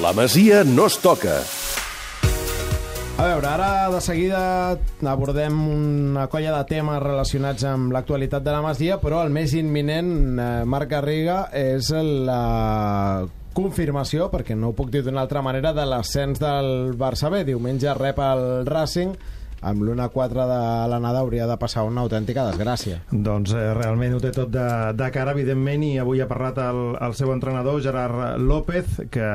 La Masia no es toca. A veure, ara de seguida abordem una colla de temes relacionats amb l'actualitat de la Masia, però el més imminent, eh, Marc Garriga, és la confirmació, perquè no ho puc dir d'una altra manera, de l'ascens del Barça B. Diumenge rep el Racing amb l'1-4 de l'anada hauria de passar una autèntica desgràcia. Doncs eh, realment ho té tot de, de cara, evidentment, i avui ha parlat el, el seu entrenador, Gerard López, que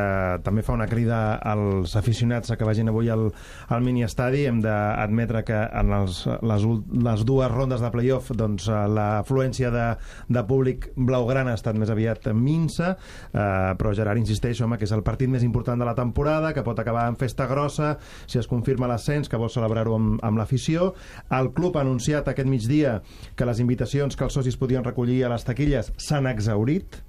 també fa una crida als aficionats que vagin avui al, al mini-estadi. Hem d'admetre que en els, les, les dues rondes de playoff doncs, l'afluència de, de públic blaugrana ha estat més aviat minsa, eh, però Gerard insisteix home, que és el partit més important de la temporada, que pot acabar en festa grossa, si es confirma l'ascens, que vol celebrar-ho amb amb, l'afició. El club ha anunciat aquest migdia que les invitacions que els socis podien recollir a les taquilles s'han exaurit.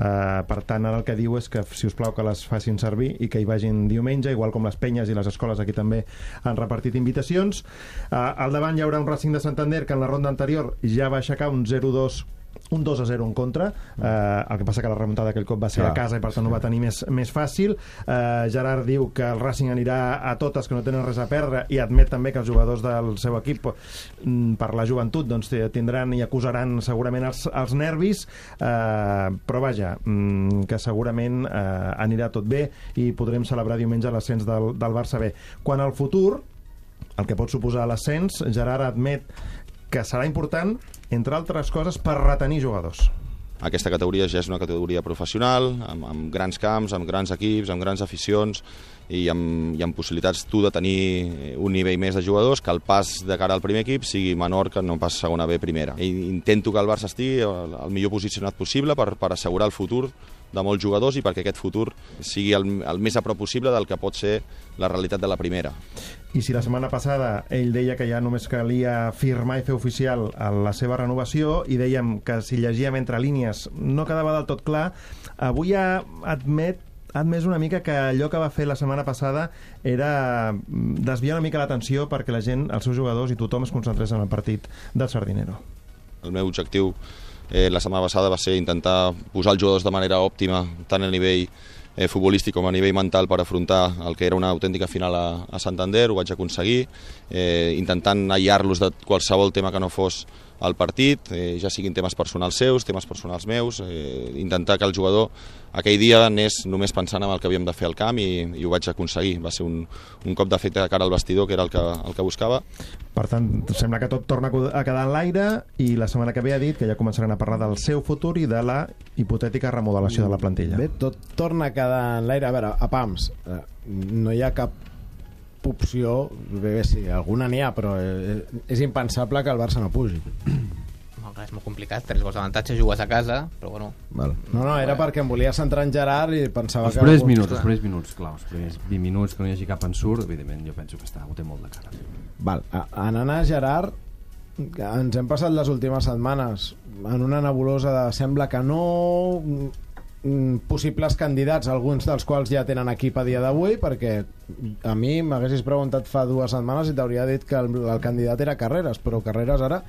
Uh, per tant, ara el que diu és que, si us plau, que les facin servir i que hi vagin diumenge, igual com les penyes i les escoles aquí també han repartit invitacions. Uh, al davant hi haurà un Racing de Santander que en la ronda anterior ja va aixecar un 0-2 un 2 a 0 en contra eh, el que passa que la remuntada aquell cop va ser Clar. a casa i per tant sí. ho va tenir més, més fàcil eh, Gerard diu que el Racing anirà a totes que no tenen res a perdre i admet també que els jugadors del seu equip mm, per la joventut doncs, tindran i acusaran segurament els, els nervis eh, però vaja mm, que segurament eh, anirà tot bé i podrem celebrar diumenge l'ascens del, del Barça B quan al futur el que pot suposar l'ascens Gerard admet que serà important entre altres coses, per retenir jugadors. Aquesta categoria ja és una categoria professional, amb, amb grans camps, amb grans equips, amb grans aficions, i amb, i amb possibilitats tu de tenir un nivell més de jugadors, que el pas de cara al primer equip sigui menor que no pas segona B primera. I intento que el Barça estigui el, millor posicionat possible per, per assegurar el futur de molts jugadors i perquè aquest futur sigui el, el més a prop possible del que pot ser la realitat de la primera. I si la setmana passada ell deia que ja només calia firmar i fer oficial la seva renovació i dèiem que si llegíem entre línies no quedava del tot clar, avui ha admet ha admès una mica que allò que va fer la setmana passada era mm, desviar una mica l'atenció perquè la gent, els seus jugadors i tothom es concentrés en el partit del Sardinero. El meu objectiu eh, la setmana passada va ser intentar posar els jugadors de manera òptima, tant a nivell eh, futbolístic com a nivell mental per afrontar el que era una autèntica final a, a Santander, ho vaig aconseguir, eh, intentant aïllar-los de qualsevol tema que no fos al partit, eh, ja siguin temes personals seus, temes personals meus, eh, intentar que el jugador aquell dia anés només pensant en el que havíem de fer al camp i, i ho vaig aconseguir. Va ser un, un cop d'efecte de cara al vestidor que era el que, el que buscava. Per tant, sembla que tot torna a quedar en l'aire i la setmana que ve ha dit que ja començaran a parlar del seu futur i de la hipotètica remodelació de la plantilla. Bé, tot torna a quedar en l'aire. A veure, a PAMS, eh, no hi ha cap opció, bé, bé sí, alguna n'hi ha, però eh, és impensable que el Barça no pugi. No, és molt complicat, tres gols d'avantatge, jugues a casa, però bueno... Val. No, no, era perquè em volia centrar en Gerard i pensava els que... Els primers minuts, els primers minuts, clar, els primers 20 minuts que no hi hagi cap ensurt, evidentment jo penso que està, ho té molt de cara. Val, anant a Gerard, ens hem passat les últimes setmanes en una nebulosa de sembla que no possibles candidats, alguns dels quals ja tenen equip a dia d'avui, perquè a mi m'haguessis preguntat fa dues setmanes i t'hauria dit que el, el candidat era Carreras, però Carreras ara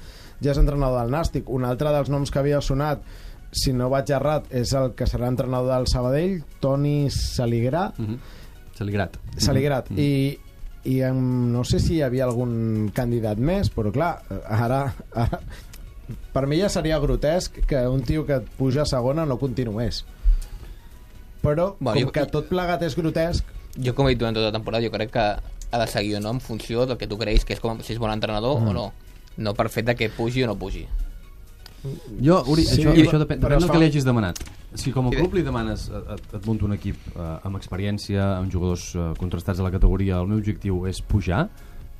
ja és entrenador del Nàstic. Un altre dels noms que havia sonat, si no vaig errat, és el que serà entrenador del Sabadell, Toni Saligrà. Mm -hmm. Saligrat. Saligrat. Mm -hmm. I, i em, no sé si hi havia algun candidat més, però clar, ara, ara per mi ja seria grotesc que un tio que puja a segona no continués però bueno, com jo, que tot plegat és grotesc jo com he dit durant tota la temporada jo crec que ha de seguir o no en funció del que tu creus que és com si és bon entrenador mm. o no no per fet de que pugi o no pugi jo, Uri, sí, això, això depèn, depèn del fa... que li hagis demanat. Si com a club li demanes, et, et munto un equip eh, amb experiència, amb jugadors eh, contrastats a la categoria, el meu objectiu és pujar,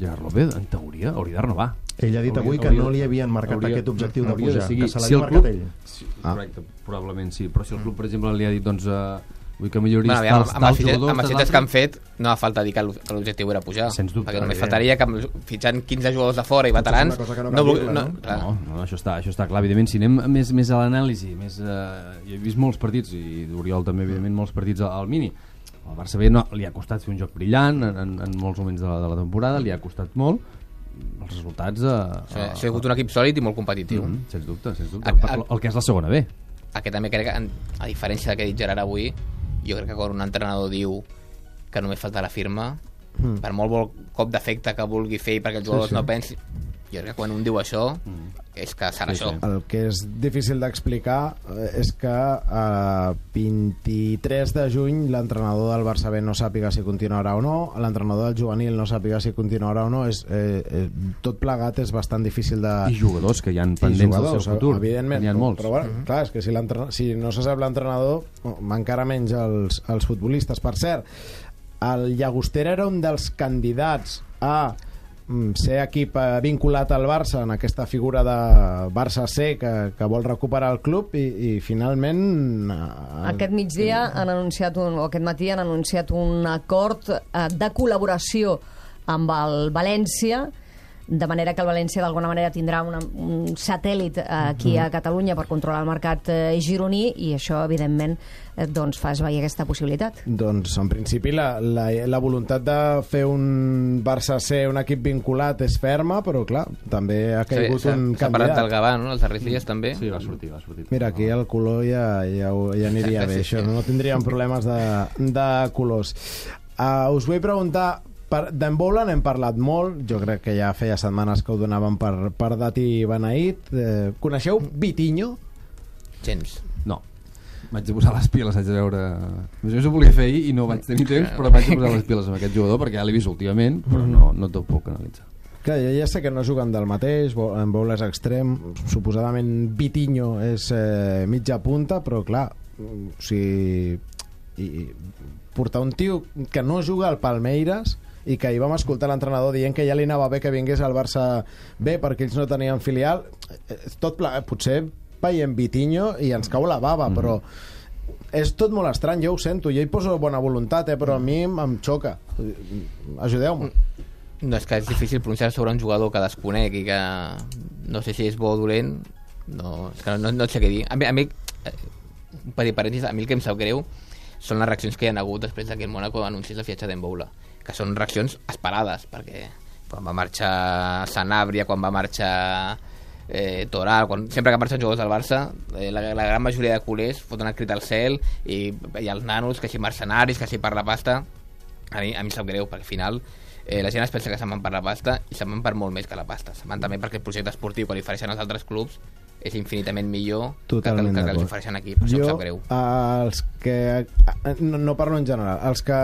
Gerard López, en teoria, hauria de renovar. Ell ha dit hauria, avui que hauria, no li havien marcat hauria, aquest objectiu de pujar, de seguir, que se l'havia si marcat club, ell. Sí, ah. correcte, probablement sí, però si el club, per exemple, li ha dit, doncs, uh, Vull que milloris bueno, aviam, tals, tals jugadors... Amb els fets que han fet, no fa falta dir que l'objectiu era pujar. Sens dubte. Perquè només faltaria que fitxant 15 jugadors de fora i veterans... No, no, no, no, no, no, això, està, això està clar. Evidentment, si anem més, més a l'anàlisi, més, uh, he vist molts partits, i Oriol també, evidentment, molts partits al, al Mini, el Barça B no, li ha costat fer un joc brillant en, en, en molts moments de la, de la temporada, li ha costat molt, els resultats... Eh, sí, ha sigut un equip sòlid i molt competitiu. Mm sens dubte, sens dubte. A, a, el que és la segona B. Aquest també crec que, a diferència del que ha dit Gerard avui, jo crec que quan un entrenador diu que només falta la firma, mm. per molt vol cop d'efecte que vulgui fer i perquè els jugadors sí. no pensin, jo crec que quan un diu això és que serà Sí, això. sí. El que és difícil d'explicar eh, és que a 23 de juny l'entrenador del Barça B no sàpiga si continuarà o no, l'entrenador del juvenil no sàpiga si continuarà o no, és, eh, eh, tot plegat és bastant difícil de... I jugadors que hi ha I pendents del seu futur. evidentment, N'hi ha molts. però bueno, clar, és que si, si no se sap l'entrenador oh, encara menys els, els futbolistes per cert, el Llagostera era un dels candidats a mm, ser equip eh, vinculat al Barça en aquesta figura de Barça C que, que vol recuperar el club i, i finalment eh, Aquest migdia han anunciat un, o aquest matí han anunciat un acord eh, de col·laboració amb el València de manera que el València d'alguna manera tindrà una, un satèl·lit aquí a Catalunya per controlar el mercat eh, gironí i això evidentment eh, doncs fa esvair aquesta possibilitat. Doncs, en principi, la, la, la voluntat de fer un Barça C un equip vinculat és ferma, però, clar, també ha caigut s'ha un s'ha parlat del candidat. Gavà, no?, els darrers dies també. Sí, va sortir, va sortir. Mira, aquí el color ja, ja, ja aniria bé, això, no tindríem problemes de, de colors. Uh, us vull preguntar, per, d'en Boula n'hem parlat molt, jo crec que ja feia setmanes que ho donaven per, per dat i beneït. Eh, coneixeu Vitinho? Gens. No. Vaig de posar les piles, haig de veure... Jo ho volia fer ahir i no vaig tenir temps, però vaig de posar les piles amb aquest jugador perquè ja l'he vist últimament, però no, no t'ho puc analitzar. Que jo ja sé que no juguen del mateix, en Boula és extrem, suposadament Vitinho és eh, mitja punta, però clar, mm, o sigui, i, i portar un tio que no juga al Palmeiras i que hi vam escoltar l'entrenador dient que ja li anava bé que vingués al Barça B perquè ells no tenien filial eh, tot pla... potser veiem Vitinho i ens cau la bava, mm -hmm. però és tot molt estrany, jo ho sento jo hi poso bona voluntat, eh, però a mi em, xoca ajudeu-me No, és que és difícil pronunciar sobre un jugador que desconec i que no sé si és bo o dolent, no, és que no, no et sé què dir. A mi, a mi eh, un petit parèntesis, a mi el que em sap greu són les reaccions que hi ha hagut després que el Mónaco anunciés el fiatge d'Emboula, que són reaccions esperades, perquè quan va marxar Sanabria, quan va marxar eh, Toral, quan, sempre que marxen jugadors del Barça, eh, la, la gran majoria de culers foten el crit al cel i, i els nanos, que si mercenaris, que si per la pasta, a mi, a mi sap greu, perquè al final eh, la gent es pensa que se'n van per la pasta i se'n van per molt més que la pasta. Se'n van també perquè el projecte esportiu que li ofereixen els altres clubs és infinitament millor Totalment que, que, que, que els ofereixen aquí. Per això em jo, sap greu. els que no, no parlo en general els que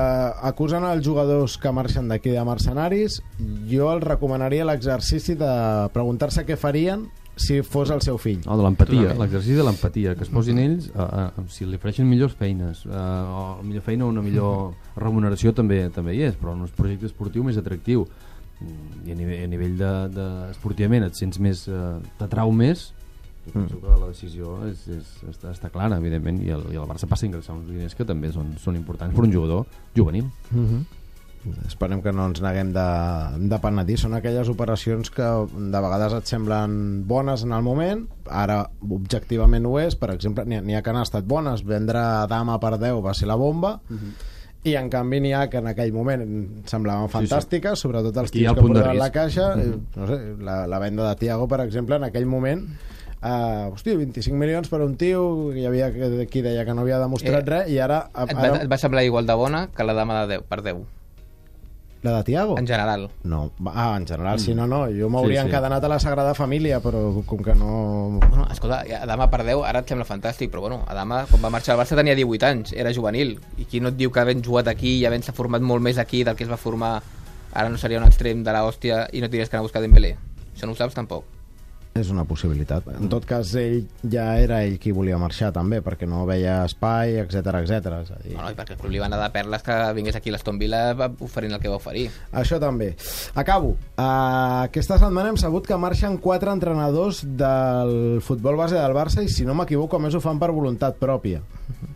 acusen els jugadors que marxen d'aquí de mercenaris jo els recomanaria l'exercici de preguntar-se què farien si fos el seu fill No, de l'empatia, l'exercici de l'empatia, que es posin ells, a, a, si li ofereixen millors feines, a, o millor feina o una millor remuneració també també hi és, però en un projecte esportiu més atractiu Mm, i a nivell, a nivell de, de esportivament et sents més, eh, t'atrau més penso que la decisió és, és, està, està clara, evidentment, i el, i el Barça passa a ingressar uns diners que també són, són importants per un jugador juvenil. esperem que no ens neguem de, de penedir són aquelles operacions que de vegades et semblen bones en el moment ara objectivament ho és. Per exemple, n'hi ha, que han estat bones. Vendre Dama per 10 va ser la bomba. I en canvi n'hi ha que en aquell moment semblaven fantàstiques, sobretot els Aquí hi ha tios el que posaven la caixa. Eh, no sé, la, la venda de Tiago per exemple en aquell moment Uh, hosti, 25 milions per un tio hi havia que- qui deia que no havia demostrat Eh, res i ara, Et va, ara et va semblar igual de bona que la dama de 10, per 10, la de Tiago en general. No, ah, en general, sí, no, no. Jo m'hauria Sí, sí. encadenat a la Sagrada Família, però com que no... Bueno, escolta, Adama per 10 ara et sembla fantàstic, però bueno, Adama quan va marxar al Barça tenia 18 anys, era juvenil, i qui no et diu que havent jugat aquí i havent-se format molt més aquí del que es va formar, ara no seria un extrem de l'hòstia i no tindries que anar a buscar Dembélé? Això no ho saps tampoc. És una possibilitat. En tot cas, ell ja era ell qui volia marxar, també, perquè no veia espai, etc etc. És a dir, No, no, i perquè el club li va anar de perles que vingués aquí a l'Aston Villa oferint el que va oferir. Això també. Acabo. Uh, aquesta setmana hem sabut que marxen quatre entrenadors del futbol base del Barça i, si no m'equivoco, més ho fan per voluntat pròpia.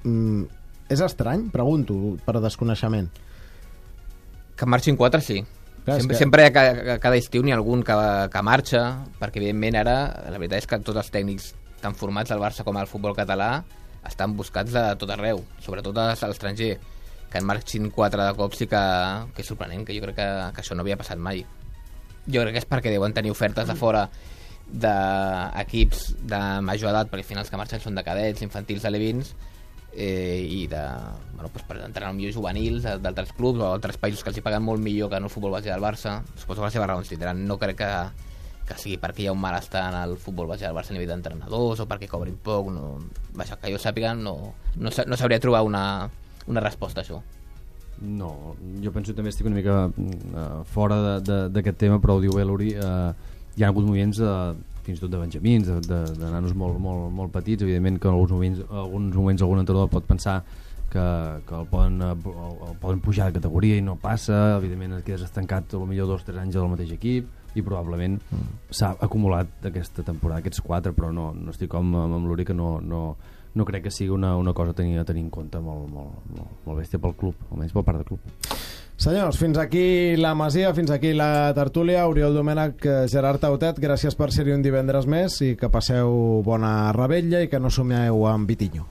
Mm, és estrany? Pregunto, per desconeixement. Que marxin quatre, sí. Clar, sempre, que- sempre hi ha ca- ca- cada estiu n'hi ha algun que, que marxa, perquè evidentment ara la veritat és que tots els tècnics tan formats al Barça com al futbol català estan buscats de tot arreu, sobretot a l'estranger que en marxin quatre de cop sí que, que és sorprenent, que jo crec que, que això no havia passat mai. Jo crec que és perquè deuen tenir ofertes de fora d'equips de major edat, perquè al final els que marxen són de cadets, infantils, alevins, eh, i de, bueno, pues per entrenar millor juvenils de- d'altres clubs o altres països que els hi paguen molt millor que en el futbol base del Barça. Suposo que les seves raons tindran. No crec que, que sigui perquè hi ha un malestar en el futbol base del Barça a nivell d'entrenadors o perquè cobrin poc no, vaja, que jo sàpiga no, no, no sabria trobar una, una resposta a això. No, jo penso també estic una mica uh, fora de- de- d'aquest tema, però ho diu bé l'Uri, uh, hi ha hagut moviments uh, fins i tot de benjamins, de, de, de nanos molt, molt, molt petits, evidentment que en alguns moments, alguns moments algun entrenador pot pensar que, que el, poden, eh, el, el poden pujar de categoria i no passa, evidentment et quedes estancat potser dos o tres anys al mateix equip i probablement s'ha acumulat aquesta temporada, aquests quatre, però no, no estic com amb, amb l'Uri que no, no, no crec que sigui una, una cosa a tenir, a tenir en compte molt, molt, molt, molt bèstia pel club, almenys per part del club. Senyors, fins aquí la Masia, fins aquí la tertúlia. Oriol Domènech, eh, Gerard Tautet, gràcies per ser-hi un divendres més i que passeu bona rebella i que no somieu amb Vitinho.